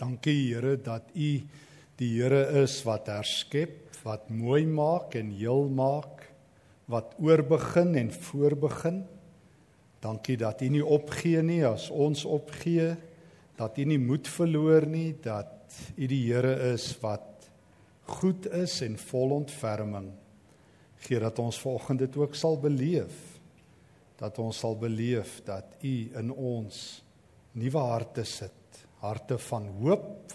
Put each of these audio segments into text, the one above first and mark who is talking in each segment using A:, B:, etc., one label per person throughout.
A: Dankie Here dat U die Here is wat herskep, wat mooi maak en heel maak, wat oorbegin en voorbegin. Dankie dat U nie opgee nie as ons opgee, dat U nie moed verloor nie, dat U die Here is wat goed is en vol ontferming. Gee dat ons volgende dit ook sal beleef. Dat ons sal beleef dat U in ons nuwe harte sit harte van hoop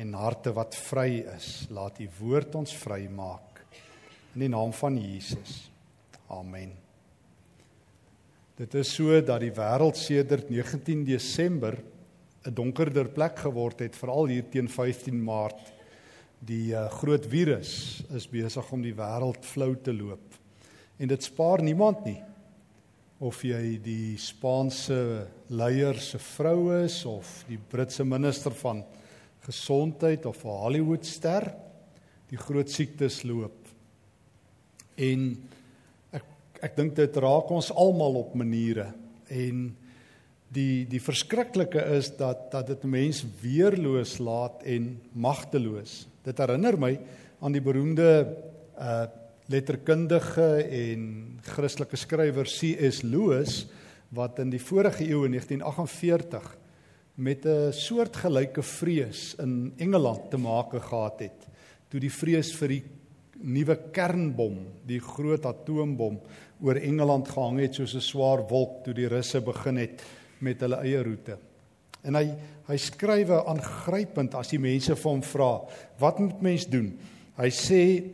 A: en harte wat vry is. Laat U woord ons vry maak in die naam van Jesus. Amen. Dit is so dat die wêreld sedert 19 Desember 'n donkerder plek geword het, veral hier teen 15 Maart. Die uh, groot virus is besig om die wêreld flou te loop. En dit spaar niemand nie of jy die Spaanse leier se vrou is of die Britse minister van gesondheid of 'n Hollywoodster die groot siektes loop. En ek ek dink dit raak ons almal op maniere en die die verskriklike is dat dat dit mense weerloos laat en magteloos. Dit herinner my aan die beroemde uh letterkundige en Christelike skrywer C.S. Lewis wat in die vorige eeu in 1948 met 'n soortgelyke vrees in Engeland te make gehad het toe die vrees vir die nuwe kernbom, die groot atoombom oor Engeland gehang het soos 'n swaar wolk toe die Russe begin het met hulle eie roete. En hy hy skrywe aangrypend as die mense vir hom vra, "Wat moet mens doen?" Hy sê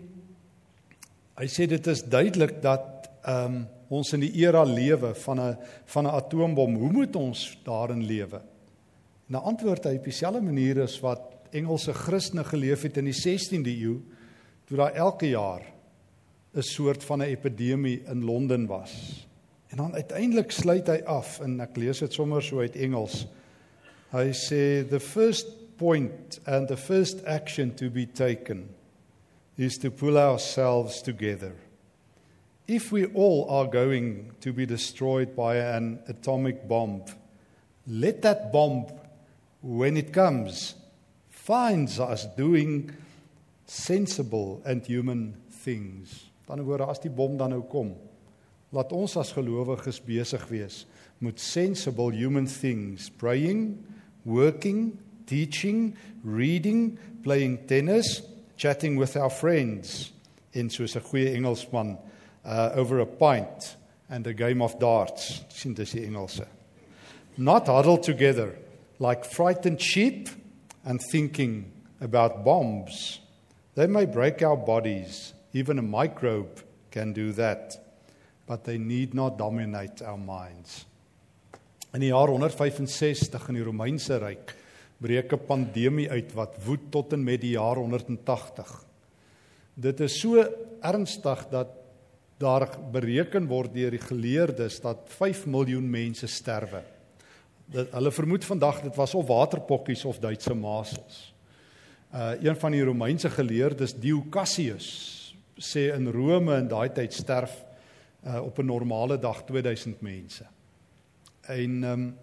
A: Hy sê dit is duidelik dat ehm um, ons in die era lewe van 'n van 'n atoombom. Hoe moet ons daarin lewe? Nou antwoord hy op dieselfde manier as wat Engelse Christene geleef het in die 16de eeu toe daar elke jaar 'n soort van 'n epidemie in Londen was. En dan uiteindelik sluit hy af en ek lees dit sommer so uit Engels. Hy sê the first point and the first action to be taken is to pull ourselves together. If we all are going to be destroyed by an atomic bomb, let that bomb, when it comes, finds us doing sensible and human things. Dan word as die bom dan nou kom, laat ons as gelowiges besig wees met sensible human things, praying, working, teaching, reading, playing tennis, chatting with our friends in soos 'n goeie Engelsman uh over a pint and a game of darts. Sien dis die Engelse. Not huddled together like frightened sheep and thinking about bombs. They may break our bodies. Even a microbe can do that. But they need not dominate our minds. In die jaar 165 in die Romeinse ryk breek 'n pandemie uit wat woed tot en met die jaar 180. Dit is so ernstig dat daar bereken word deur die geleerdes dat 5 miljoen mense sterwe. Dat hulle vermoed vandag dit was of waterpokkies of Duitse masels. Uh een van die Romeinse geleerdes Dio Cassius sê in Rome in daai tyd sterf uh op 'n normale dag 2000 mense. En ehm um,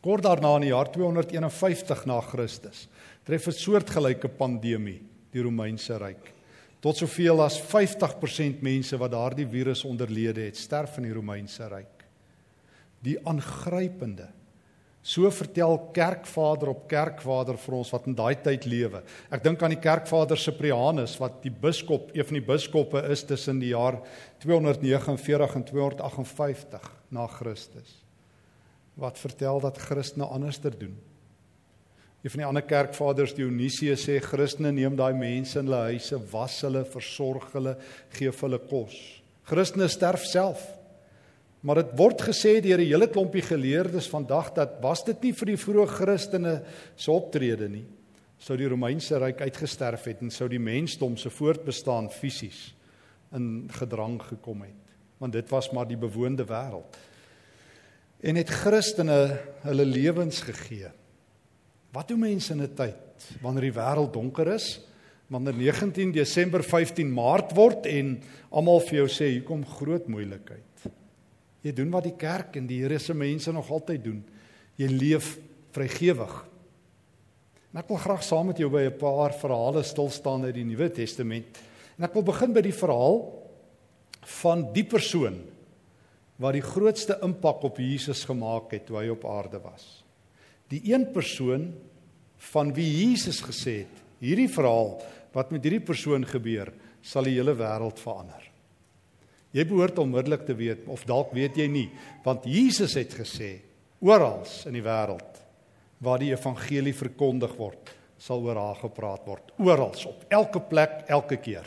A: Kort daarna in die jaar 251 na Christus tref 'n soortgelyke pandemie die Romeinse ryk. Tot soveel as 50% mense wat daardie virus onderlede het, sterf in die Romeinse ryk. Die aangrypende So vertel kerkvader op kerkvader vir ons wat in daai tyd lewe. Ek dink aan die kerkvader Cyprianus wat die biskop, een van die biskoppe is tussen die jaar 249 en 258 na Christus wat vertel dat Christene anderster doen. Een van die ander kerkvaders Dionysius sê Christene neem daai mense in hulle huise, was hulle, versorg hulle, gee vir hulle kos. Christene sterf self. Maar dit word gesê deur 'n hele klompie geleerdes vandag dat was dit nie vir die vroeë Christene se optrede nie, sou die Romeinse ryk uitgesterf het en sou die mensdom se voortbestaan fisies in gedrang gekom het. Want dit was maar die bewoonde wêreld en het Christene hulle lewens gegee. Wat doen mense in 'n tyd wanneer die wêreld donker is? Wanneer 19 Desember 15 Maart word en almal vir jou sê hier kom groot moeilikheid. Jy doen wat die kerk en die Here se mense nog altyd doen. Jy leef vrygewig. En ek wil graag saam met jou by 'n paar verhale stil staan uit die Nuwe Testament. En ek wil begin by die verhaal van die persoon wat die grootste impak op Jesus gemaak het toe hy op aarde was. Die een persoon van wie Jesus gesê het, hierdie verhaal wat met hierdie persoon gebeur, sal die hele wêreld verander. Jy behoort onmiddellik te weet of dalk weet jy nie, want Jesus het gesê oral in die wêreld waar die evangelie verkondig word, sal oor haar gepraat word, oral op elke plek, elke keer.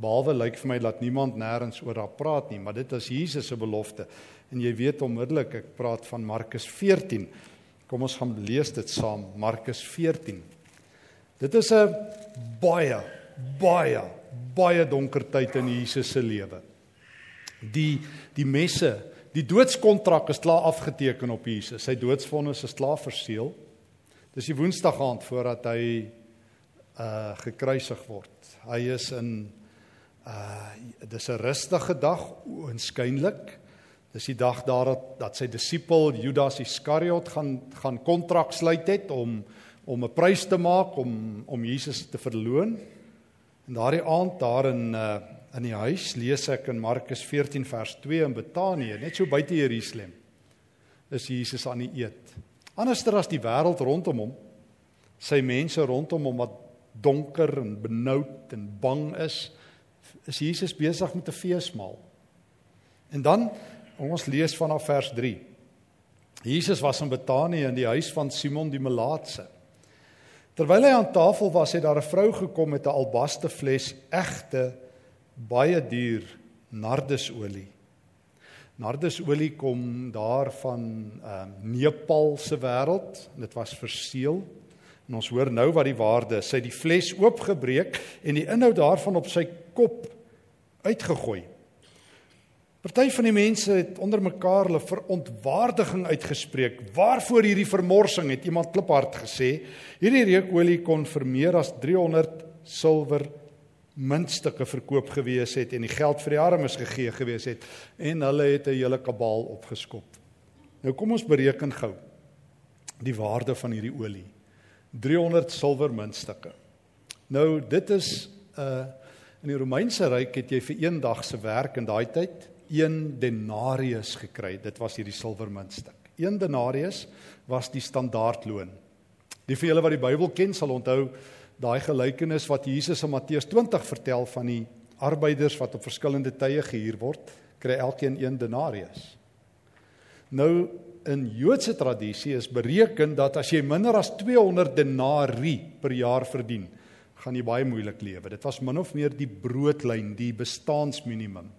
A: Behalwe lyk vir my dat niemand nêrens oor haar praat nie, maar dit is Jesus se belofte. En jy weet onmiddellik ek praat van Markus 14. Kom ons gaan lees dit saam, Markus 14. Dit is 'n baie baie baie donker tyd in Jesus se lewe. Die die messe, die doodskontrak is klaar afgeteken op Jesus. Sy doodsvonnis is klaar verseël. Dis die Woensdag aand voordat hy uh gekruisig word. Hy is in uh dis 'n rustige dag oënskynlik. Dis die dag daar dat, dat sy disipel Judas Iskariot gaan gaan kontrak sluit het om om 'n prys te maak om om Jesus te verloon. En daardie aand daar in uh in die huis lees ek in Markus 14 vers 2 in Betanië, net so buite Jerusalem. Is Jesus aan die eet. Anderster as die wêreld rondom hom, sy mense rondom hom wat donker en benoud en bang is, is Jesus besig met 'n feesmaal. En dan ons lees vanaf vers 3. Jesus was in Betanië in die huis van Simon die Melaatse. Terwyl hy aan tafel was, het daar 'n vrou gekom met 'n albaste fles egte baie duur nardusolie. Nardusolie kom daar van ehm uh, Nepal se wêreld. Dit was verseël. En ons hoor nou wat die waarde is. Sy het die fles oopgebreek en die inhoud daarvan op sy kop uitgegooi. Party van die mense het onder mekaar hulle verontwaardiging uitgespreek. Waarvoor hierdie vermorsing het iemand kliphard gesê. Hierdie reukolie kon vir meer as 300 silwer muntstukke verkoop gewees het en die geld vir die armes gegee gewees het en hulle het 'n hele kabaal opgeskop. Nou kom ons bereken gou die waarde van hierdie olie. 300 silwer muntstukke. Nou dit is 'n uh, in die Romeinse ryk het jy vir een dag se werk in daai tyd 1 denarius gekry. Dit was hierdie silwermuntstuk. 1 denarius was die standaardloon. Die vir julle wat die Bybel ken sal onthou daai gelykenis wat Jesus in Matteus 20 vertel van die arbeiders wat op verskillende tye gehuur word, kry elkeen 1 denarius. Nou in Joodse tradisie is bereken dat as jy minder as 200 denari per jaar verdien, gaan jy baie moeilik lewe. Dit was min of meer die broodlyn, die bestaansminimum.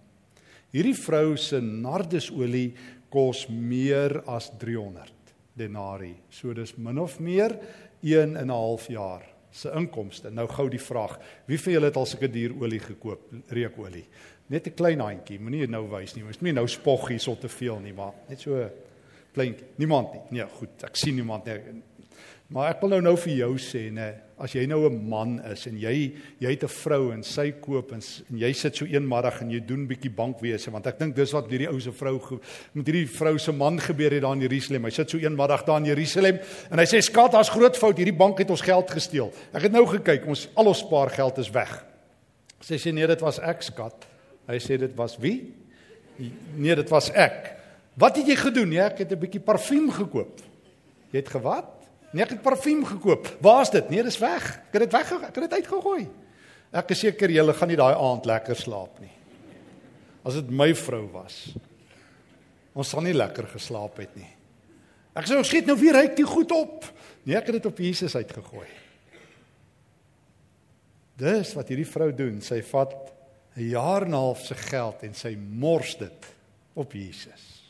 A: Hierdie vrou se nardusolie kos meer as 300 denari. So dis min of meer 1 en 'n half jaar se inkomste. Nou gou die vraag, wie van julle het al sulke duur olie gekoop, reukolie? Net 'n klein handjie, moenie nou wys nie. Mens moenie nou spog hier so te veel nie, maar net so klein. Niemand nie. Nee, goed, ek sien niemand nie. Maar ek wil nou nou vir jou sê nê, as jy nou 'n man is en jy jy het 'n vrou en sy koop en, en jy sit so een middag en jy doen bietjie bankwese want ek dink dis wat hierdie ou se vrou met hierdie vrou se man gebeur het daar in Jerusalem. Hy sit so een middag daar in Jerusalem en hy sê skat, daar's groot fout, hierdie bank het ons geld gesteel. Ek het nou gekyk, ons al ons spaargeld is weg. Sy sê nee, dit was ek skat. Hy sê dit was wie? Nee, dit was ek. Wat het jy gedoen? Nee, ek het 'n bietjie parfuum gekoop. Jy het gewat? Nee, ek het parfuum gekoop. Waar is dit? Nee, dis weg. Ek het dit weg, ek het dit uitgegooi. Ek is seker julle gaan nie daai aand lekker slaap nie. As dit my vrou was. Ons sal nie lekker geslaap het nie. Ek sê skiet nou weer ryk die goed op. Nee, ek het dit op Jesus uitgegooi. Dis wat hierdie vrou doen. Sy vat 'n jaar en 'n half se geld en sy mors dit op Jesus.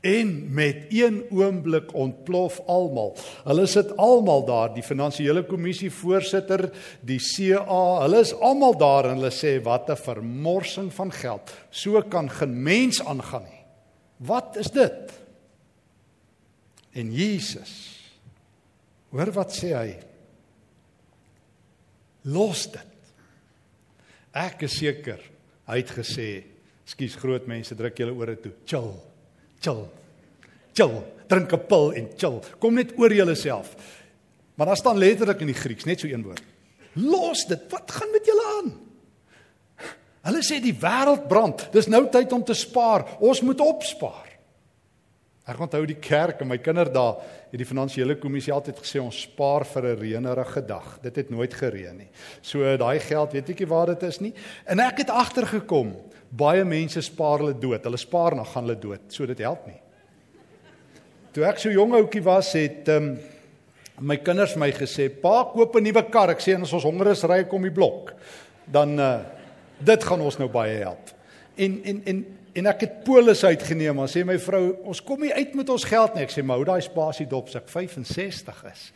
A: En met een oomblik ontplof almal. Hulle sit almal daar, die finansiële kommissie voorsitter, die CA, hulle is almal daar en hulle sê wat 'n vermorsing van geld. So kan geen mens aangaan nie. Wat is dit? En Jesus. Hoor wat sê hy? Los dit. Ek is seker hy het gesê, "Skus groot mense, druk julle ore toe. Chill." Chill. Chill. Drink 'n pil en chill. Kom net oor jouself. Maar daar staan letterlik in die Grieks net so een woord. Los dit. Wat gaan met julle aan? Hulle sê die wêreld brand. Dis nou tyd om te spaar. Ons moet opspaar. Ek onthou die kerk en my kinderdae het die finansiële kommissie altyd gesê ons spaar vir 'n reënerige dag. Dit het nooit gereën nie. So daai geld, weet ekie waar dit is nie. En ek het agtergekom, baie mense spaar hulle dood. Hulle spaar dan gaan hulle dood. So dit help nie. Toe ek so jong ouetjie was, het um, my kinders my gesê, "Pa, koop 'n nuwe kar." Ek sê, "As ons honger is, ry ek om die blok." Dan uh dit gaan ons nou baie help. En en en en ek het polis uitgeneem, maar sê my vrou, "Ons kom nie uit met ons geld nie." Ek sê, "Maar hou daai spasie dop, as ek 65 is,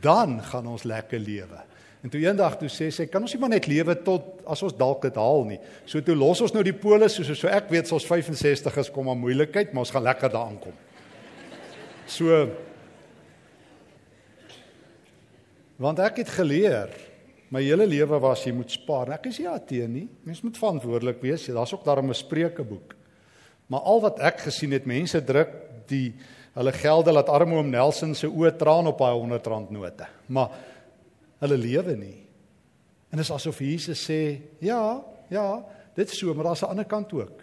A: dan gaan ons lekker lewe." En toe eendag toe sê sy, "Kan ons nie maar net lewe tot as ons dalk dit haal nie." So toe los ons nou die polis, so so ek weet, ons 65 is, kom maar moeilikheid, maar ons gaan lekker daar aankom. So Want ek het geleer my hele lewe was jy moet spaar. Ek is nie ateen nie. Mens moet verantwoordelik wees. Daar's ook daarom 'n Spreukeboek. Maar al wat ek gesien het, mense druk die hulle gelde laat arme oom Nelson se oë traan op daai 100 rand note. Maar hulle lewe nie. En dit is asof Jesus sê, ja, ja, dit is so, maar daar's 'n ander kant ook.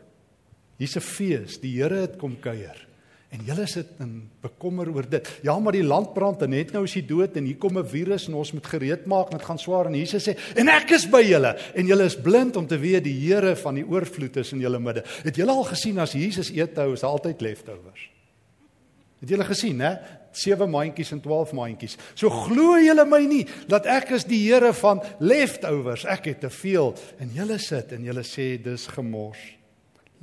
A: Hier's 'n fees, die Here het kom kuier. En julle sit in bekommer oor dit. Ja, maar die land brand en net nou is hy dood en hier kom 'n virus en ons moet gereed maak en dit gaan swaar en Jesus sê en ek is by julle en julle is blind om te weet die Here van die oorvloed is in julle midde. Het julle al gesien as Jesus eet hou is altyd leftovers. Het julle gesien hè? 7 maandjies en 12 maandjies. So glo julle my nie dat ek is die Here van leftovers. Ek het te veel en julle sit en julle sê dis gemors.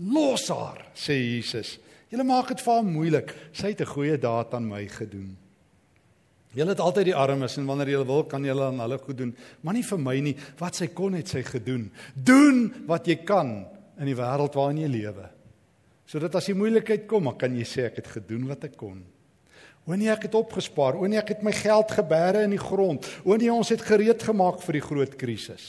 A: Los haar, sê Jesus. Julle maak dit vir hom moeilik. Sy het 'n goeie daad aan my gedoen. Julle het altyd die armes en wanneer julle wil kan julle aan hulle goed doen, maar nie vir my nie. Wat sy kon het sy gedoen. Doen wat jy kan in die wêreld waarin jy lewe. Sodat as die moeilikheid kom, dan kan jy sê ek het gedoen wat ek kon. O nee, ek het opgespaar. O nee, ek het my geld geberre in die grond. O nee, ons het gereed gemaak vir die groot krisis.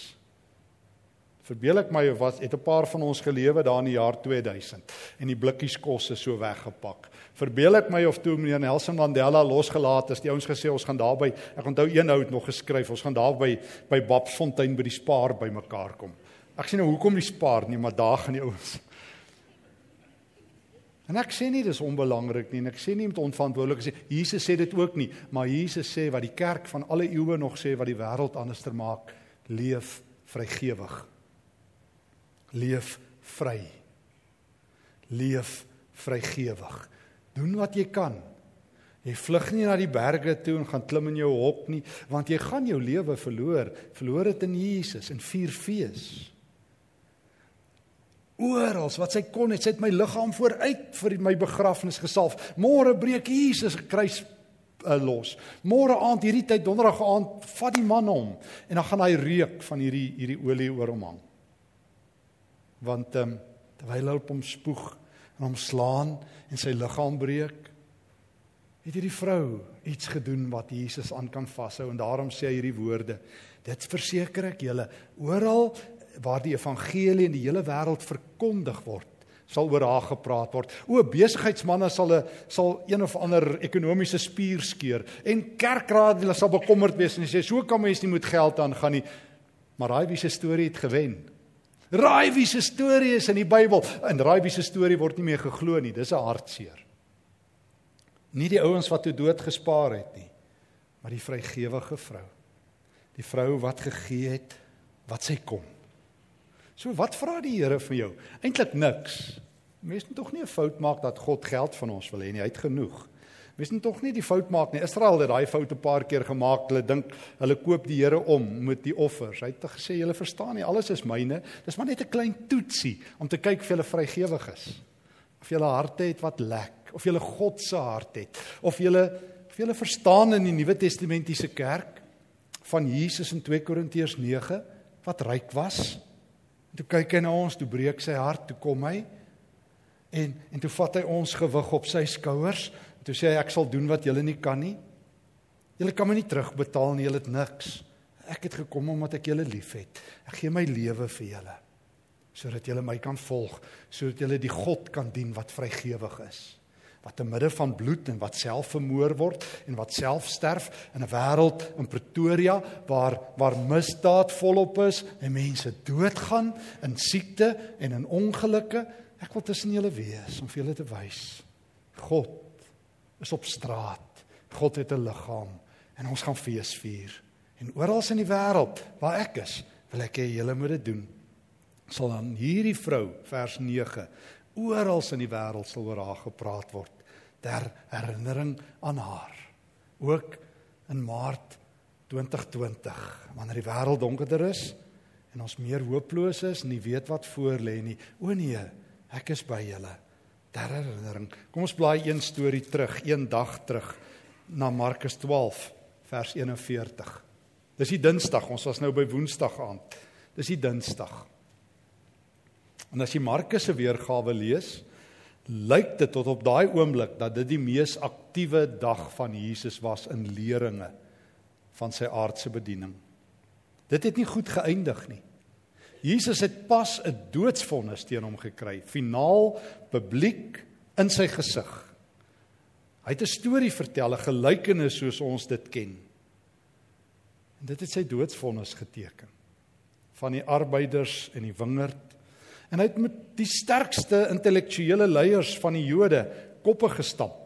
A: Verbeel ek my was het 'n paar van ons gelewe daar in die jaar 2000 en die blikkies kos is so weggepak. Verbeel ek my of toe meneer Nelson Mandela losgelaat is, die ouens gesê ons gaan daar by ek onthou een ou het nog geskryf, ons gaan daar by Babsfontein by die Spar bymekaar kom. Ek sê nou hoekom die Spar nie, maar daar gaan die ouens. En ek sê nie dis onbelangrik nie en ek sê nie met onverantwoordelik sê Jesus sê dit ook nie, maar Jesus sê wat die kerk van alle eeue nog sê wat die wêreld anderster maak, leef vrygewig leef vry. Leef vrygewig. Doen wat jy kan. Jy vlug nie na die berge toe en gaan klim in jou hok nie, want jy gaan jou lewe verloor. Verloor dit in Jesus in vier fees. Oral wat sy kon het, sy het my liggaam vooruit vir my begrafnis gesalf. Môre breek Jesus kruis uh, los. Môre aand hierdie tyd donderdag aand vat die man hom en dan gaan hy reuk van hierdie hierdie olie oor hom hang want ehm um, terwyl hy op hom spoeg en hom slaan en sy liggaam breek het hierdie vrou iets gedoen wat Jesus aan kan vashou en daarom sê hy hierdie woorde dit verseker ek julle oral waar die evangelie in die hele wêreld verkondig word sal oor haar gepraat word. O besigheidsmense sal 'n sal een of ander ekonomiese spier skeur en kerkraad hulle sal bekommerd wees en sê so kan mens nie met geld aangaan nie. Maar daai wie se storie het gewen. Raaiwie se storie is in die Bybel en Raaiwie se storie word nie meer geglo nie. Dis 'n hartseer. Nie die ouens wat toe dood gespaar het nie, maar die vrygewige vrou. Die vrou wat gegee het wat sy kon. So wat vra die Here vir jou? Eintlik niks. Mense moet tog nie 'n fout maak dat God geld van ons wil hê nie. Hy het genoeg. Mens moet tog nie die fout maak nie. Israel het daai fout 'n paar keer gemaak. Hulle dink hulle koop die Here om met die offers. Hy het gesê julle verstaan nie, alles is myne. Dis maar net 'n klein toetsie om te kyk of jy vrygewig is. Of jy 'n hart het wat lek, of jy God se hart het, of jy of jy verstaan in die Nuwe Testamentiese kerk van Jesus in 2 Korintiërs 9 wat ryk was. En toe kyk hy na ons, toe breek sy hart, toe kom hy en en toe vat hy ons gewig op sy skouers En toe sê hy ek sal doen wat julle nie kan nie. Julle kan my nie terugbetaal nie, julle het niks. Ek het gekom omdat ek julle liefhet. Ek gee my lewe vir julle sodat julle my kan volg, sodat julle die God kan dien wat vrygewig is. Wat te midde van bloed en wat self vermoor word en wat self sterf in 'n wêreld in Pretoria waar waar misdaad volop is en mense doodgaan in siekte en in ongelukke. Ek wil tussen julle wees om vir julle te wys. God is op straat. God het 'n liggaam en ons gaan fees vier. En oral in die wêreld waar ek is, wil ek hê julle moet dit doen. Sal dan hierdie vrou vers 9 oral in die wêreld sal oor haar gepraat word ter herinnering aan haar. Ook in Maart 2020 wanneer die wêreld donkerder is en ons meer hooploos is en nie weet wat voor lê nie. O nee, ek is by julle ter herinnering. Kom ons blaai een storie terug, een dag terug na Markus 12 vers 41. Dis die Dinsdag, ons was nou by Woensdag aand. Dis die Dinsdag. En as jy Markus se weergawe lees, lyk dit tot op daai oomblik dat dit die mees aktiewe dag van Jesus was in leringe van sy aardse bediening. Dit het nie goed geëindig nie. Jesus het pas 'n doodsvonnis teen hom gekry, finaal publiek in sy gesig. Hy het 'n storie vertel, 'n gelykenis soos ons dit ken. En dit het sy doodsvonnis geteken van die arbeiders in die wingerd En hy het met die sterkste intellektuele leiers van die Jode koppe gestamp.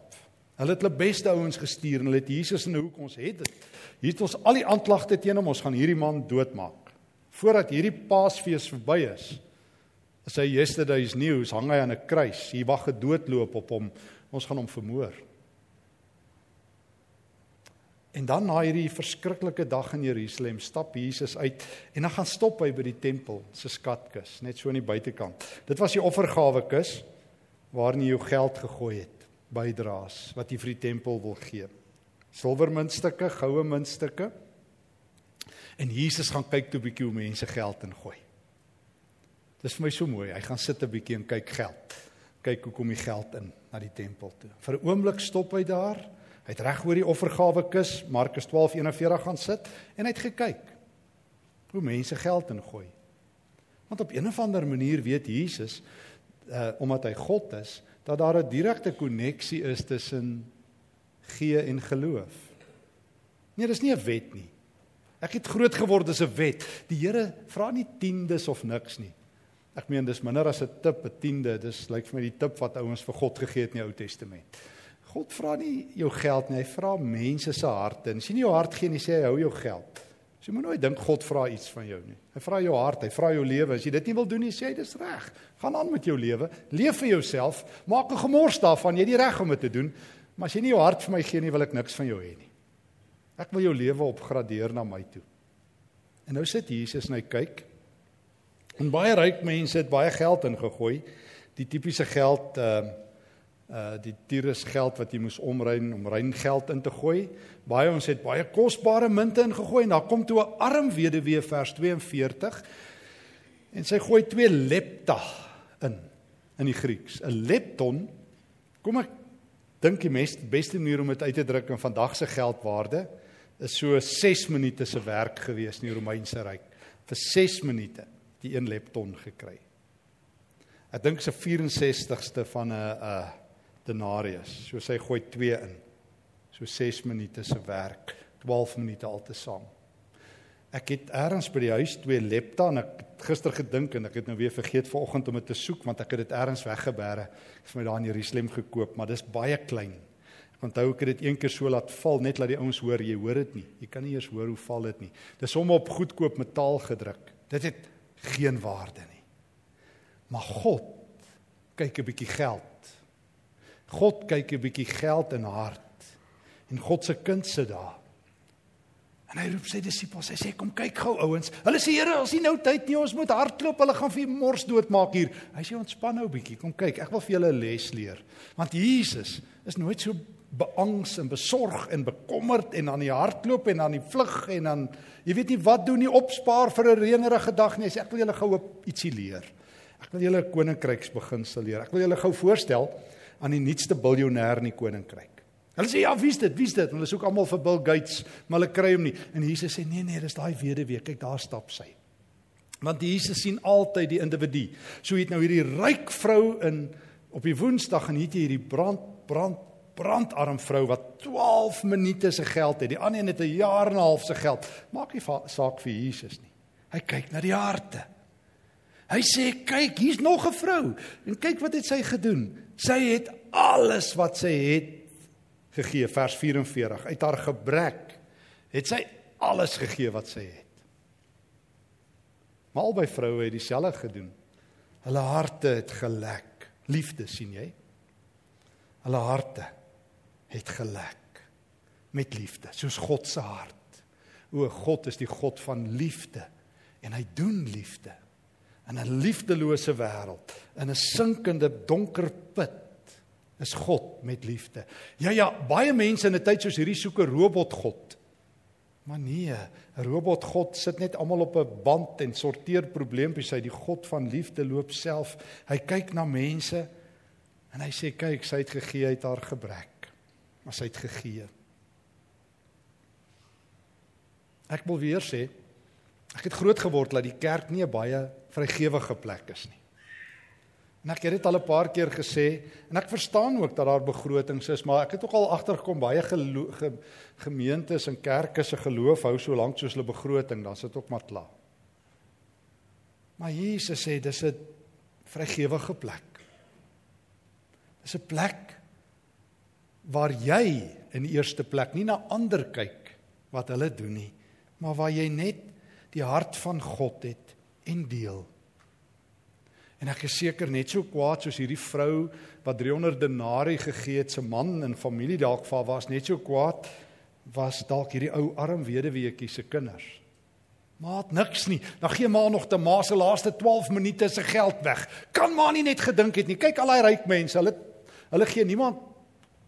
A: Hulle het hulle beste ouens gestuur en hulle het Jesus in 'n hoek ons het dit. Hier het ons al die aanklagte teen hom, ons gaan hierdie man doodmaak. Voordat hierdie Paasfees verby is, is hy yesterday's news, hang hy aan 'n kruis. Hier wag 'n doodloop op hom. Ons gaan hom vermoor. En dan na hierdie verskriklike dag in Jerusalem stap Jesus uit en dan gaan stop hy by die tempel se skatkis, net so aan die buitekant. Dit was die offergawe kus waarin jy jou geld gegooi het, bydraes wat jy vir die tempel wil gee. Silwermuntstukke, goue muntstukke. En Jesus gaan kyk toe 'n bietjie hoe mense geld ingooi. Dis vir my so mooi. Hy gaan sit 'n bietjie en kyk geld. Kyk hoe kom die geld in na die tempel toe. Vir 'n oomblik stop hy daar Hy het reg oor die offergawe kus Markus 12:41 gaan sit en hy het gekyk hoe mense geld ingooi. Want op 'n of ander manier weet Jesus uh omdat hy God is dat daar 'n direkte koneksie is tussen gee en geloof. Nee, dis nie 'n wet nie. Ek het groot geword as 'n wet. Die Here vra nie tiendes of niks nie. Ek meen dis minder as 'n tip, 'n tiende. Dis lyk vir my die tip wat ouens vir God gegee het in die Ou Testament. God vra nie jou geld nie, hy vra mense se harte. En as jy nie jou hart gee nie, sê hy hou jou geld. So jy moet nooit dink God vra iets van jou nie. Hy vra jou hart, hy vra jou lewe. As jy dit nie wil doen nie, sê hy dis reg. Gaan aan met jou lewe. Leef vir jouself. Maak 'n gemors daarvan. Jy het die reg om dit te doen. Maar as jy nie jou hart vir my gee nie, wil ek niks van jou hê nie. Ek wil jou lewe opgradeer na my toe. En nou sit Jesus en hy kyk. En baie ryk mense het baie geld ingegooi. Die tipiese geld uh uh die Tyrus geld wat jy moes omruin om rein geld in te gooi. Baie ons het baie kosbare munte ingegooi en daar kom toe 'n arm weduwee vers 42 en sy gooi twee lepta in in die Grieks. 'n Lepton kom ek dink die beste beste manier om dit uit te druk in vandag se geldwaarde is so 6 minute se werk gewees in die Romeinse ryk. Vir 6 minute die 1 lepton gekry. Ek dink se 64ste van 'n 'n denarius. So sy gooi 2 in. So 6 minute se werk, 12 minute altesaam. Ek het eers by die huis twee lepta en ek gister gedink en ek het nou weer vergeet vanoggend om dit te soek want ek het dit eers weggebêre. Ek het my daar in Jerusalem gekoop, maar dis baie klein. Ek onthou ek het dit een keer so laat val net laat die ouens hoor jy hoor dit nie. Jy kan nie eers hoor hoe val dit nie. Dis hom op goedkoop metaal gedruk. Dit het geen waarde nie. Maar God kyk 'n bietjie geld God kyk 'n bietjie geld in hart. En God se kind sit daar. En hy roep sy disippels. Hy sê kom kyk gou ouens. Hulle sê Here, ons het nou tyd nie, ons moet hardloop. Hulle gaan vir mors doodmaak hier. Hy sê ontspan nou 'n bietjie. Kom kyk, ek wil vir julle 'n les leer. Want Jesus is nooit so beangs en besorg en bekommerd en aan die hardloop en aan die vlug en dan jy weet nie wat doen nie opspaar vir 'n reënerige dag nie. Hy sê ek wil julle gou ietsie leer. Ek wil julle 'n koninkryks beginsel leer. Ek wil julle gou voorstel aan die nuutste biljoenêr in die koninkryk. Hulle sê ja, wie's dit? Wie's dit? Hulle soek almal vir Bill Gates, maar hulle kry hom nie. En Jesus sê nee nee, dis daai weduwee. Kyk, daar stap sy. Want Jesus sien altyd die individu. So het nou hierdie ryk vrou in op die Woensdag en hier het jy hierdie brand brand brandarm vrou wat 12 minute se geld het. Die ander een het 'n jaar en 'n half se geld. Maak nie saak vir Jesus nie. Hy kyk na die harte. Hy sê, "Kyk, hier's nog 'n vrou." En kyk wat het sy gedoen. Sy het alles wat sy het gegee, vers 44. Uit haar gebrek het sy alles gegee wat sy het. Maar albei vroue het dieselfde gedoen. Hulle harte het gelek. Liefde, sien jy? Hulle harte het gelek met liefde, soos God se hart. O God is die God van liefde en hy doen liefde in 'n liefdelose wêreld, in 'n sinkende donker put is God met liefde. Ja ja, baie mense in 'n tyd soos hierdie soek 'n robotgod. Maar nee, 'n robotgod sit net almal op 'n band en sorteer probleempies uit. Die God van liefde loop self. Hy kyk na mense en hy sê kyk, sy het gegee uit haar gebrek. Maar sy het gegee. Ek wil weer sê, ek het groot geword dat die kerk nie 'n baie vrygewige plek is nie. En ek het dit al 'n paar keer gesê en ek verstaan ook dat daar begrotings is, maar ek het ook al agtergekom baie ge gemeentes en kerke se geloof hou so lank soos hulle begroting, dan sit ook maar klaar. Maar Jesus sê dis 'n vrygewige plek. Dis 'n plek waar jy in eerste plek nie na ander kyk wat hulle doen nie, maar waar jy net die hart van God het en deel. En ek is seker net so kwaad soos hierdie vrou wat 300 denarii gegee het, se man en familie dalk vir was net so kwaad was dalk hierdie ou arm weduweetjie se kinders. Maat niks nie. Dan gee ma nog te ma se laaste 12 minute se geld weg. Kan ma nie net gedink het nie. Kyk al daai ryk mense, hulle hulle gee niemand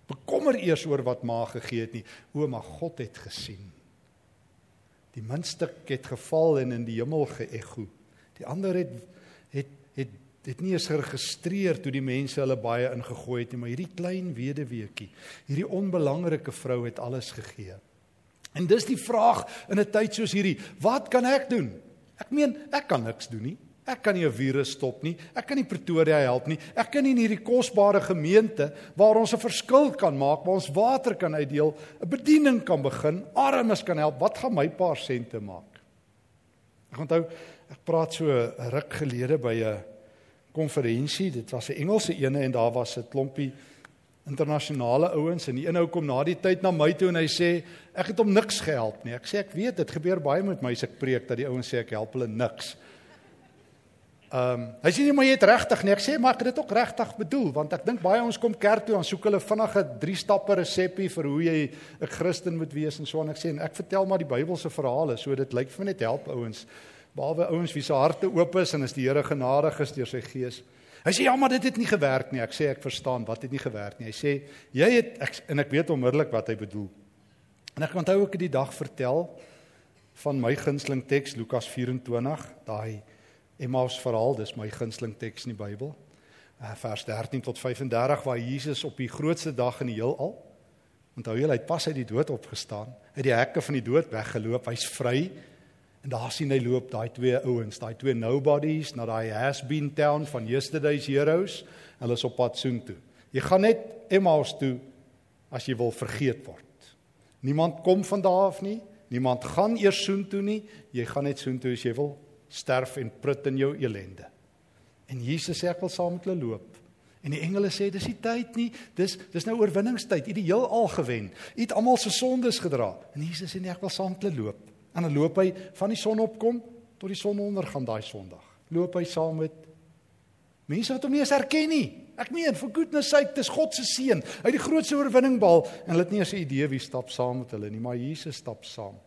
A: bekommer eers oor wat ma gegee het nie. O, maar God het gesien. Die muntstuk het geval en in die hemel geëgo. Die ander het het het dit nie eens geregistreer toe die mense hulle baie ingegooi het nie, maar hierdie klein weduweetjie, hierdie onbelangrike vrou het alles gegee. En dis die vraag in 'n tyd soos hierdie, wat kan ek doen? Ek meen, ek kan niks doen nie. Ek kan nie 'n virus stop nie. Ek kan nie Pretoria help nie. Ek kan nie in hierdie kosbare gemeente waar ons 'n verskil kan maak, waar ons water kan uitdeel, 'n bediening kan begin, armes kan help. Wat gaan my paar sente maak? Ek onthou ek praat so ruk gelede by 'n konferensie. Dit was 'n Engelse ene en daar was 'n klompie internasionale ouens en die een ou kom na die tyd na my toe en hy sê ek het hom niks gehelp nie. Ek sê ek weet dit gebeur baie met my as ek preek dat die ouens sê ek help hulle niks. Ehm um, hy sê nie maar jy het regtig nie. Ek sê maar ek het dit ook regtig bedoel want ek dink baie ons kom kerk toe en soek hulle vinnige drie stappe resepie vir hoe jy 'n Christen moet wees en so en ek sê en ek vertel maar die Bybelse verhale so dit lyk vir my net help ouens behalwe ouens wie se harte oop is en as die Here genadig is deur sy gees. Hy sê ja, maar dit het nie gewerk nie. Ek sê ek verstaan wat het nie gewerk nie. Hy sê jy het ek, en ek weet onmiddellik wat hy bedoel. En ek onthou ook die dag vertel van my gunsteling teks Lukas 24, daai Emmaus verhaal, dis my gunsteling teks in die Bybel. Uh, vers 13 tot 35 waar Jesus op die grootste dag in die heelal onthou jy hy het pas uit die dood opgestaan, uit die hekke van die dood weggeloop, hy's vry En daar sien hy loop daai twee ouens, daai twee nobodies na daai has-been town van yesterday's heroes. Hulle is op pad soontoe. Jy gaan net Emmaus toe as jy wil vergeet word. Niemand kom van daar af nie. Niemand gaan eers soontoe nie. Jy gaan net soontoe as jy wil sterf en prut in jou elende. En Jesus sê ek wil saam met hulle loop. En die engele sê dis nie tyd nie. Dis dis nou oorwinningstyd. U het die heel al gewen. U het almal se sondes gedra. En Jesus sê nee, ek wil saam met hulle loop. En dan loop hy van die son opkom tot die son ondergaan daai Sondag. Loop hy saam met mense wat hom nie eens herken nie. Ek meen, for goodness sake, dis God se seun. Hy het die grootste oorwinning behaal en hulle het nie eens 'n idee wie stap saam met hulle nie, maar Jesus stap saam.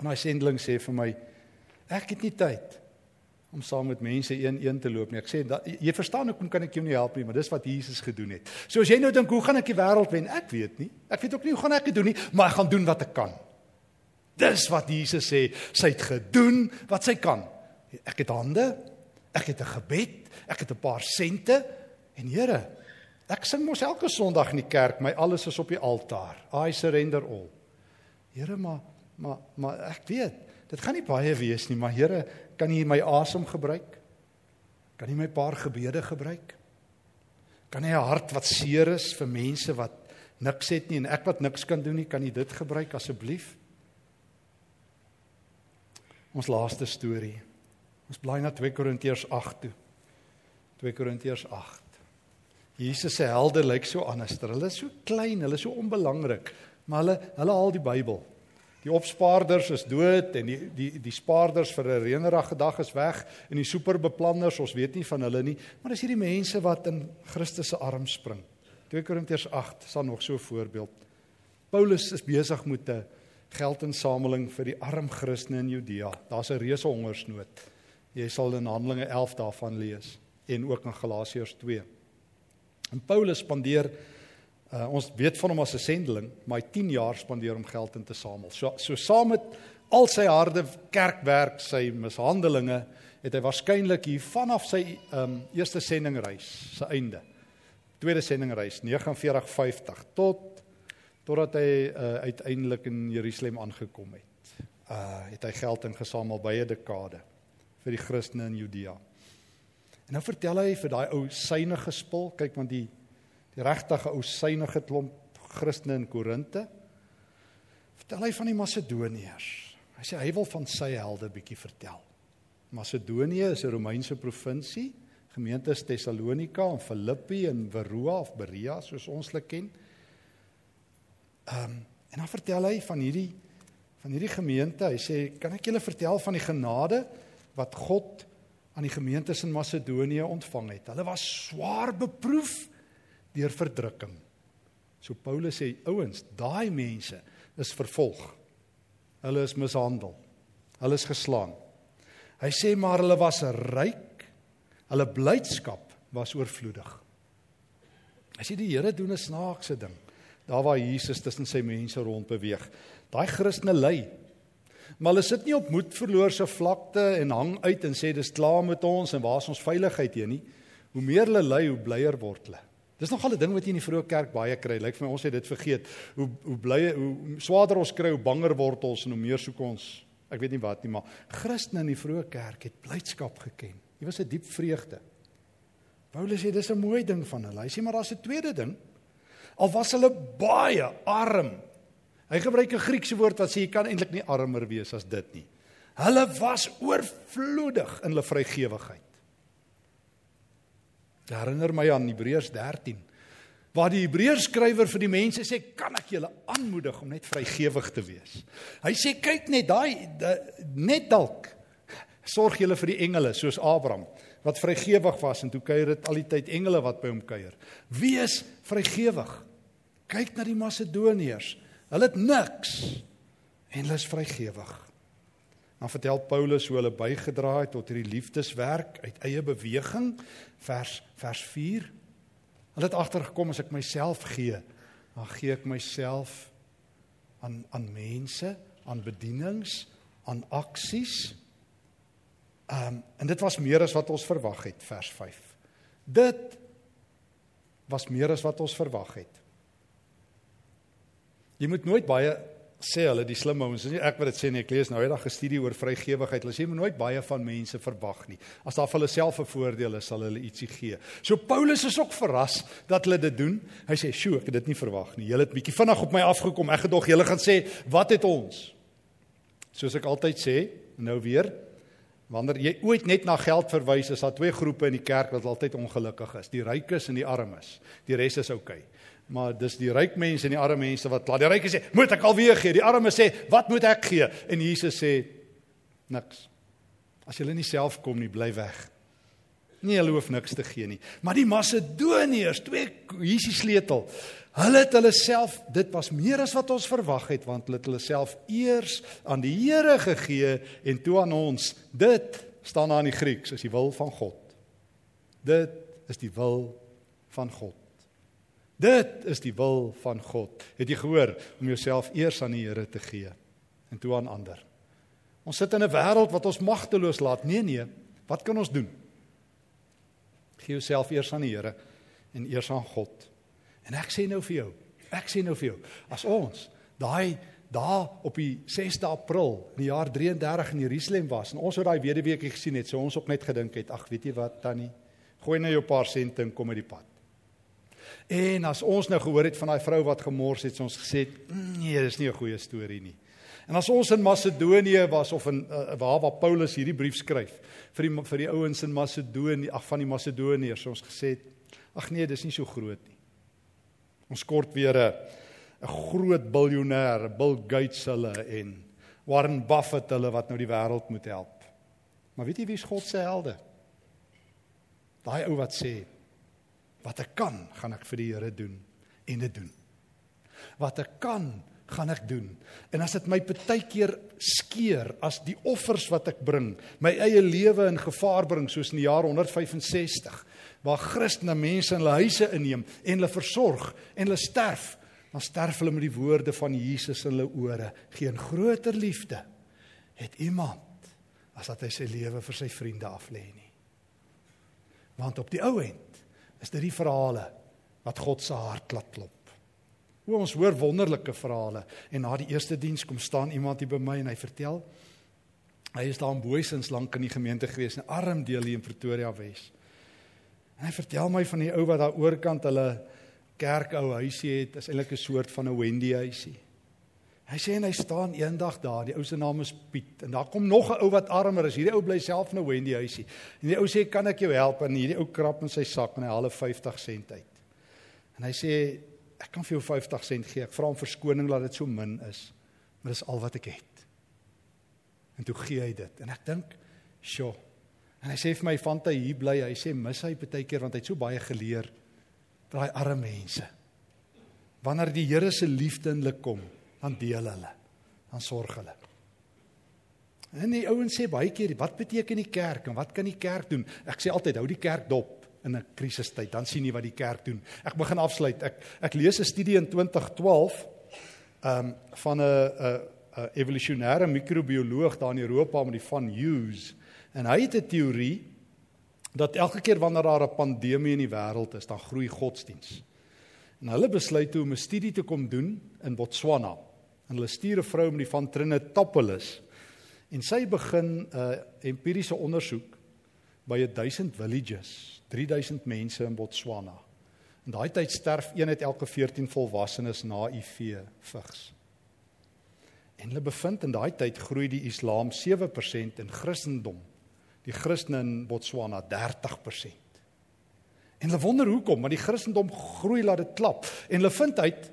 A: En hy sendeling sê vir my, ek het nie tyd om saam met mense een-een te loop nie. Ek sê dat, jy verstaan hoekom kan ek jou nie help nie, maar dis wat Jesus gedoen het. So as jy nou dink hoe gaan ek die wêreld wen? Ek weet nie. Ek weet ook nie hoe gaan ek dit doen nie, maar ek gaan doen wat ek kan. Dis wat Jesus sê, sy het gedoen wat sy kan. Ek het hande, ek het 'n gebed, ek het 'n paar sente en Here, ek sing mos elke Sondag in die kerk, my alles is op die altaar. I surrender all. Here, maar maar maar ek weet, dit gaan nie baie wees nie, maar Here, kan U my asem gebruik? Kan U my paar gebede gebruik? Kan hy 'n hart wat seer is vir mense wat niks het nie en ek wat niks kan doen nie, kan jy dit gebruik asseblief? Ons laaste storie. Ons blaai na 2 Korintiërs 8 toe. 2 Korintiërs 8. Jesus se helde lyk so anders. Hulle is so klein, hulle is so onbelangrik, maar hulle hulle haal die Bybel. Die opspaarders is dood en die die die spaarders vir 'n reënerige dag is weg en die superbeplanners, ons weet nie van hulle nie, maar dis hierdie mense wat in Christus se arms spring. 2 Korintiërs 8 sal nog so 'n voorbeeld. Paulus is besig met 'n geldinsameling vir die arm Christene in Judea. Daar's 'n reuse hongersnood. Jy sal in Handelinge 11 daarvan lees en ook in Galasiërs 2. En Paulus spandeer Uh, ons weet van hom as 'n sendeling, maar hy 10 jaar spandeer om geld in te samel. So so saam met al sy harde kerkwerk, sy mishandelinge, het hy waarskynlik hier vanaf sy um eerste sendingreis, sy einde. Tweede sendingreis 4950 tot totdat hy uh, uiteindelik in Jerusalem aangekom het. Uh het hy geld ingesamel by 'n dekade vir die Christene in Judea. En nou vertel hy vir daai ou syne gespil, kyk want die die regtige ou synige klomp Christene in Korinte. Vertel hy van die Macedoniërs. Hy sê hy wil van sy helde bietjie vertel. Macedonië is 'n Romeinse provinsie, gemeentes Tessalonika en Filippi en Veroa of Berea soos ons hulle ken. Ehm um, en dan vertel hy van hierdie van hierdie gemeente. Hy sê, "Kan ek julle vertel van die genade wat God aan die gemeentes in Macedonië ontvang het? Hulle was swaar beproef deur verdrukking. So Paulus sê ouens, daai mense is vervolg. Hulle is mishandel. Hulle is geslaan. Hy sê maar hulle was ryk. Hulle blydskap was oorvloedig. As jy die Here doen 'n snaakse ding, daar waar Jesus tussen sy mense rond beweeg. Daai Christene ly. Maar hulle sit nie op moedverloorse vlakte en hang uit en sê dis klaar met ons en waar is ons veiligheid hier nie. Hoe meer hulle ly, hoe blyer word hulle. Dis nogal 'n ding wat jy in die vroeë kerk baie kry. Lyk vir my ons het dit vergeet. Hoe hoe bly hoe swaarder ons kry, hoe banger word ons en hoe meer soek ons. Ek weet nie wat nie, maar Christene in die vroeë kerk het blydskap geken. Dit was 'n diep vreugde. Paulus sê dis 'n mooi ding van hulle. Hy sê maar daar's 'n tweede ding. Al was hulle baie arm. Hy gebruik 'n Griekse woord wat sê jy kan eintlik nie armer wees as dit nie. Hulle was oorvloedig in hulle vrygewigheid. Dit herinner my aan Hebreërs 13 waar die Hebreërs skrywer vir die mense sê kan ek julle aanmoedig om net vrygewig te wees. Hy sê kyk net daai net dalk sorg julle vir die engele soos Abraham wat vrygewig was en toe kuier dit al die tyd engele wat by hom kuier. Wees vrygewig. Kyk na die Macedoniërs. Hulle het niks en hulle is vrygewig. Dan vertel Paulus hoe hulle bygedra het tot hierdie liefdeswerk uit eie beweging vers vers 4. Hulle het agtergekom as ek myself gee, dan gee ek myself aan aan mense, aan bedienings, aan aksies. Um en dit was meer as wat ons verwag het vers 5. Dit was meer as wat ons verwag het. Jy moet nooit baie sê hulle die slim ouens, nie ek wat dit sê nie, ek lees nou eendag 'n studie oor vrygewigheid. Hulle sê jy moet nooit baie van mense verwag nie. As daar vir hulle self 'n voordeel is, sal hulle ietsie gee. So Paulus is ook verras dat hulle dit doen. Hy sê, "Sjoe, ek het dit nie verwag nie. Julle het bietjie vinnig op my afgekom. Ek gedog julle gaan sê, "Wat het ons?" Soos ek altyd sê, nou weer, wanneer jy ooit net na geld verwys, is daar twee groepe in die kerk wat altyd ongelukkig is. Die rykes en die armes. Die res is oukei. Okay maar dis die ryk mense en die arme mense wat laat die rykes sê moet ek alweer gee? Die arme sê wat moet ek gee? En Jesus sê niks. As jy nie self kom nie bly weg. Nie hulle hoef niks te gee nie. Maar die Macedoniërs twee Jesus sleutel hulle het hulle self dit was meer as wat ons verwag het want hulle het hulle self eers aan die Here gegee en toe aan ons. Dit staan daar in die Grieks is die wil van God. Dit is die wil van God Dit is die wil van God. Het jy gehoor om jouself eers aan die Here te gee en toe aan ander? Ons sit in 'n wêreld wat ons magteloos laat. Nee nee, wat kan ons doen? Gee jouself eers aan die Here en eers aan God. En ek sê nou vir jou, ek sê nou vir jou, as ons daai daar op die 6de April in die jaar 33 in Jerusalem was en ons het daai wedeweekie gesien het, sou ons ook net gedink het, ag weet jy wat tannie, gooi nou jou paar sente en kom uit die pad. En as ons nou gehoor het van daai vrou wat gemors het, ons gesê, nee, dis nie 'n goeie storie nie. En as ons in Macedonië was of in uh, waar waar Paulus hierdie brief skryf vir die vir die ouens in Macedonië, ag van die Macedoniërs, ons gesê, ag nee, dis nie so groot nie. Ons kort weer 'n 'n groot biljoenêr, Bill Gates hulle en Warren Buffett hulle wat nou die wêreld moet help. Maar weet jy wie is God se helde? Daai ou wat sê wat ek kan, gaan ek vir die Here doen en dit doen. Wat ek kan, gaan ek doen. En as dit my partykeer skeer as die offers wat ek bring, my eie lewe in gevaar bring soos in die jaar 165 waar Christene mense in hulle huise inneem en hulle versorg en hulle sterf dan sterf hulle met die woorde van Jesus in hulle ore. Geen groter liefde het iemand as dat hy sy lewe vir sy vriende aflê nie. Want op die ou end is dit die verhale wat God se hart laat klop. Hoe ons hoor wonderlike verhale en na die eerste diens kom staan iemand hier by my en hy vertel hy is daar in Boysens lank in die gemeente gewees, 'n arm deel hier in Pretoria Wes. En hy vertel my van die ou wat daar oorkant hulle kerk ou huisie het, is eintlik 'n soort van 'n Wendy huisie. Hy sê en hy staan eendag daar, die ou se naam is Piet en daar kom nog 'n ou wat armer is. Hierdie ou bly self in 'n Wendy huisie. En die ou sê, "Kan ek jou help?" En hierdie ou krap in sy sak en hy haal 'n 50 sent uit. En hy sê, "Ek kan vir jou 50 sent gee. Ek vra om verskoning dat dit so min is, maar dis al wat ek het." En toe gee hy dit. En ek dink, "Sjoe." En hy sê vir my, "Van hy hier bly." Hy sê, "Mis hy baie keer want hy het so baie geleer." daai arme mense. Wanneer die Here se liefde in hulle kom, dan deel hulle, dan sorg hulle. En die ouens sê baie keer, wat beteken die kerk en wat kan die kerk doen? Ek sê altyd hou die kerk dop in 'n krisistyd, dan sien jy wat die kerk doen. Ek begin afsluit. Ek ek lees 'n studie in 2012 ehm um, van 'n 'n 'n evolusionêre microbioloog daar in Europa met die van Hughes en hy het 'n teorie dat elke keer wanneer daar 'n pandemie in die wêreld is, dan groei godsdiens. En hulle besluit toe om 'n studie te kom doen in Botswana. En hulle stuur 'n vrou met die van Trinitapolis en sy begin 'n uh, empiriese ondersoek by 1000 villages, 3000 mense in Botswana. In daai tyd sterf een uit elke 14 volwassenes na HIV vigs. En hulle bevind in daai tyd groei die Islam 7% en Christendom die Christene in Botswana 30%. En hulle wonder hoekom, want die Christendom groei laat dit klap. En hulle vind uit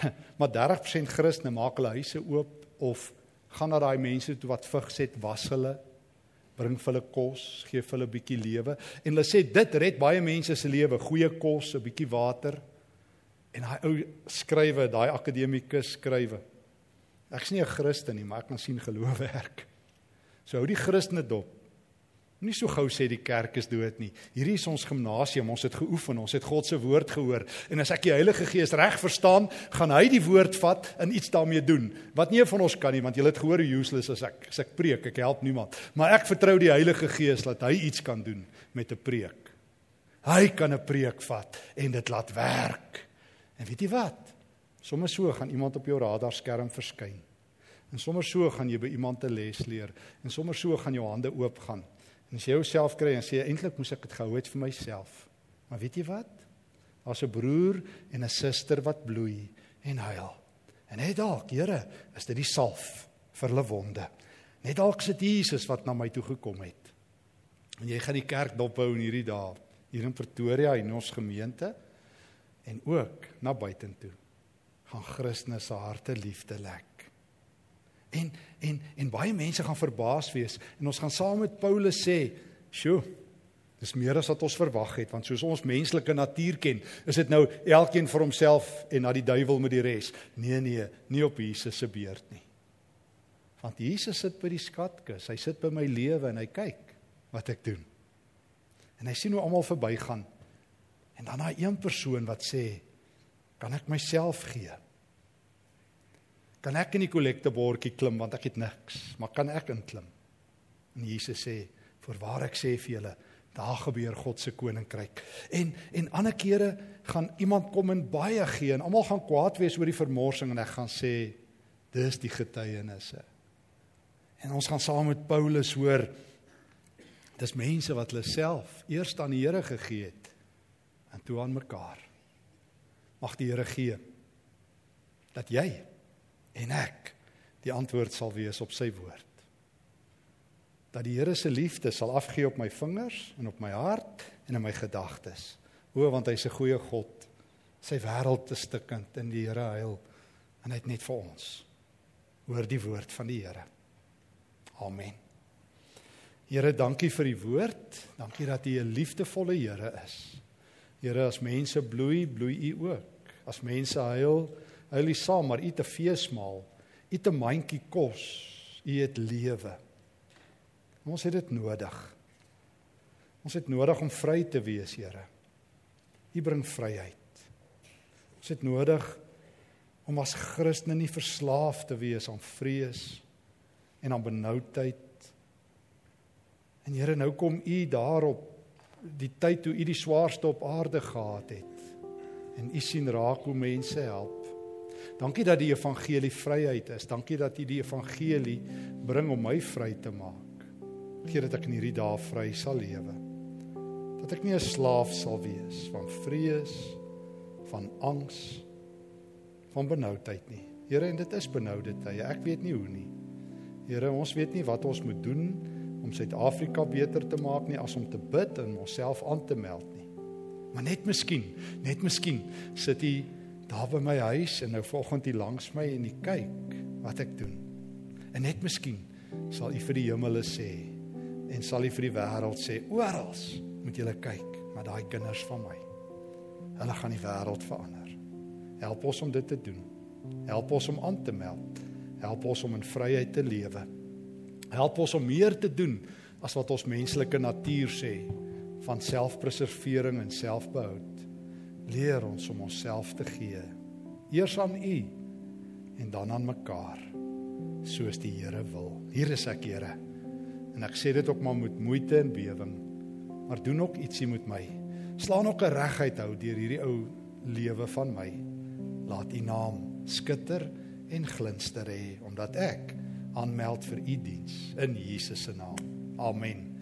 A: maar 30% Christene maak hulle huise oop of gaan na daai mense toe wat vigs het, was hulle, bring vir hulle kos, gee vir hulle 'n bietjie lewe en hulle sê dit red baie mense se lewe, goeie kos, 'n bietjie water. En daai ou skrywe, daai akademikus skrywe. Ek's nie 'n Christen nie, maar ek kan sien geloof werk. So hou die Christene dop. Nie so gou sê die kerk is dood nie. Hierdie is ons gimnasium. Ons het geoefen, ons het God se woord gehoor. En as ek die Heilige Gees reg verstaan, gaan hy die woord vat en iets daarmee doen. Wat nie van ons kan nie, want jy het gehoor hoe useless as ek as ek preek, ek help niemand. Maar ek vertrou die Heilige Gees dat hy iets kan doen met 'n preek. Hy kan 'n preek vat en dit laat werk. En weet jy wat? Sommige so gaan iemand op jou radarskerm verskyn. En sommer so gaan jy by iemand 'n les leer en sommer so gaan jou hande oop gaan. En as jy jouself kry en sê eintlik moes ek dit gehou het vir myself. Maar weet jy wat? Daar's 'n broer en 'n suster wat bloei en huil. En net dalk, Here, is dit die salf vir hulle wonde. Net dalk sit Jesus wat na my toe gekom het. En jy gaan die kerk dophou in hierdie dae hier in Pretoria en ons gemeente en ook na buitentoe. Gaan Christus se harte liefde lek. En en en baie mense gaan verbaas wees en ons gaan saam met Paulus sê, "Sjoe, dis meer as wat ons verwag het, want soos ons menslike natuur ken, is dit nou elkeen vir homself en na die duiwel met die res." Nee nee, nie op Jesus se beurt nie. Want Jesus sit by die skatkis. Hy sit by my lewe en hy kyk wat ek doen. En hy sien hoe almal verbygaan. En dan daai een persoon wat sê, "Kan ek myself gee?" Kan ek in die kollektebordjie klim want ek het niks, maar kan ek inklim? En Jesus sê, "Voorwaar ek sê vir julle, daar gebeur God se koninkryk." En en ander kere gaan iemand kom en baie gee en almal gaan kwaad wees oor die vermorsing en ek gaan sê, "Dis die getuienisse." En ons gaan saam met Paulus hoor dis mense wat hulle self eers aan die Here gegee het en toe aan mekaar. Mag die Here gee dat jy en ek die antwoord sal wees op sy woord. Dat die Here se liefde sal afgee op my vingers en op my hart en in my gedagtes. O, want hy's 'n goeie God. Sy wêreld is stikkend in die Here huil en hy het net vir ons. Hoor die woord van die Here. Amen. Here, dankie vir die woord. Dankie dat U 'n liefdevolle Here is. Here, as mense bloei, bloei U ook. As mense huil, huil U saam, maar U te feesmaal. U 'n mandjie kos. U het lewe. Ons het dit nodig. Ons het nodig om vry te wees, Here. U bring vryheid. Ons het nodig om as Christene nie verslaaf te wees aan vrees en aan benoudheid. En Here, nou kom U daarop die tyd toe U die swaarste op aarde gehad het. En U sien raak hoe mense help. Dankie dat die evangelie vryheid is. Dankie dat U die evangelie bring om my vry te maak. Gee dat ek in hierdie dae vry sal lewe. Dat ek nie 'n slaaf sal wees van vrees, van angs, van benoudheid nie. Here, en dit is benoude tye. Ek weet nie hoe nie. Here, ons weet nie wat ons moet doen om Suid-Afrika beter te maak nie as om te bid en onsself aan te meld nie. Maar net miskien, net miskien sit U daar by my huis en nou vanoggend hier langs my en jy kyk wat ek doen. En net miskien sal u vir die hemele sê en sal u vir die wêreld sê oral moet julle kyk na daai kinders van my. Hulle gaan die wêreld verander. Help ons om dit te doen. Help ons om aan te meld. Help ons om in vryheid te lewe. Help ons om meer te doen as wat ons menslike natuur sê van selfpreservering en selfbehoud leer ons om onsself te gee. Eers aan U en dan aan mekaar soos die Here wil. Hier is ek, Here. En ek sê dit ook maar met moeite en bewering. Maar doen ook ietsie met my. Slaan ook 'n regheid hou deur hierdie ou lewe van my. Laat U naam skitter en glinster hê omdat ek aanmeld vir U diens in Jesus se naam. Amen.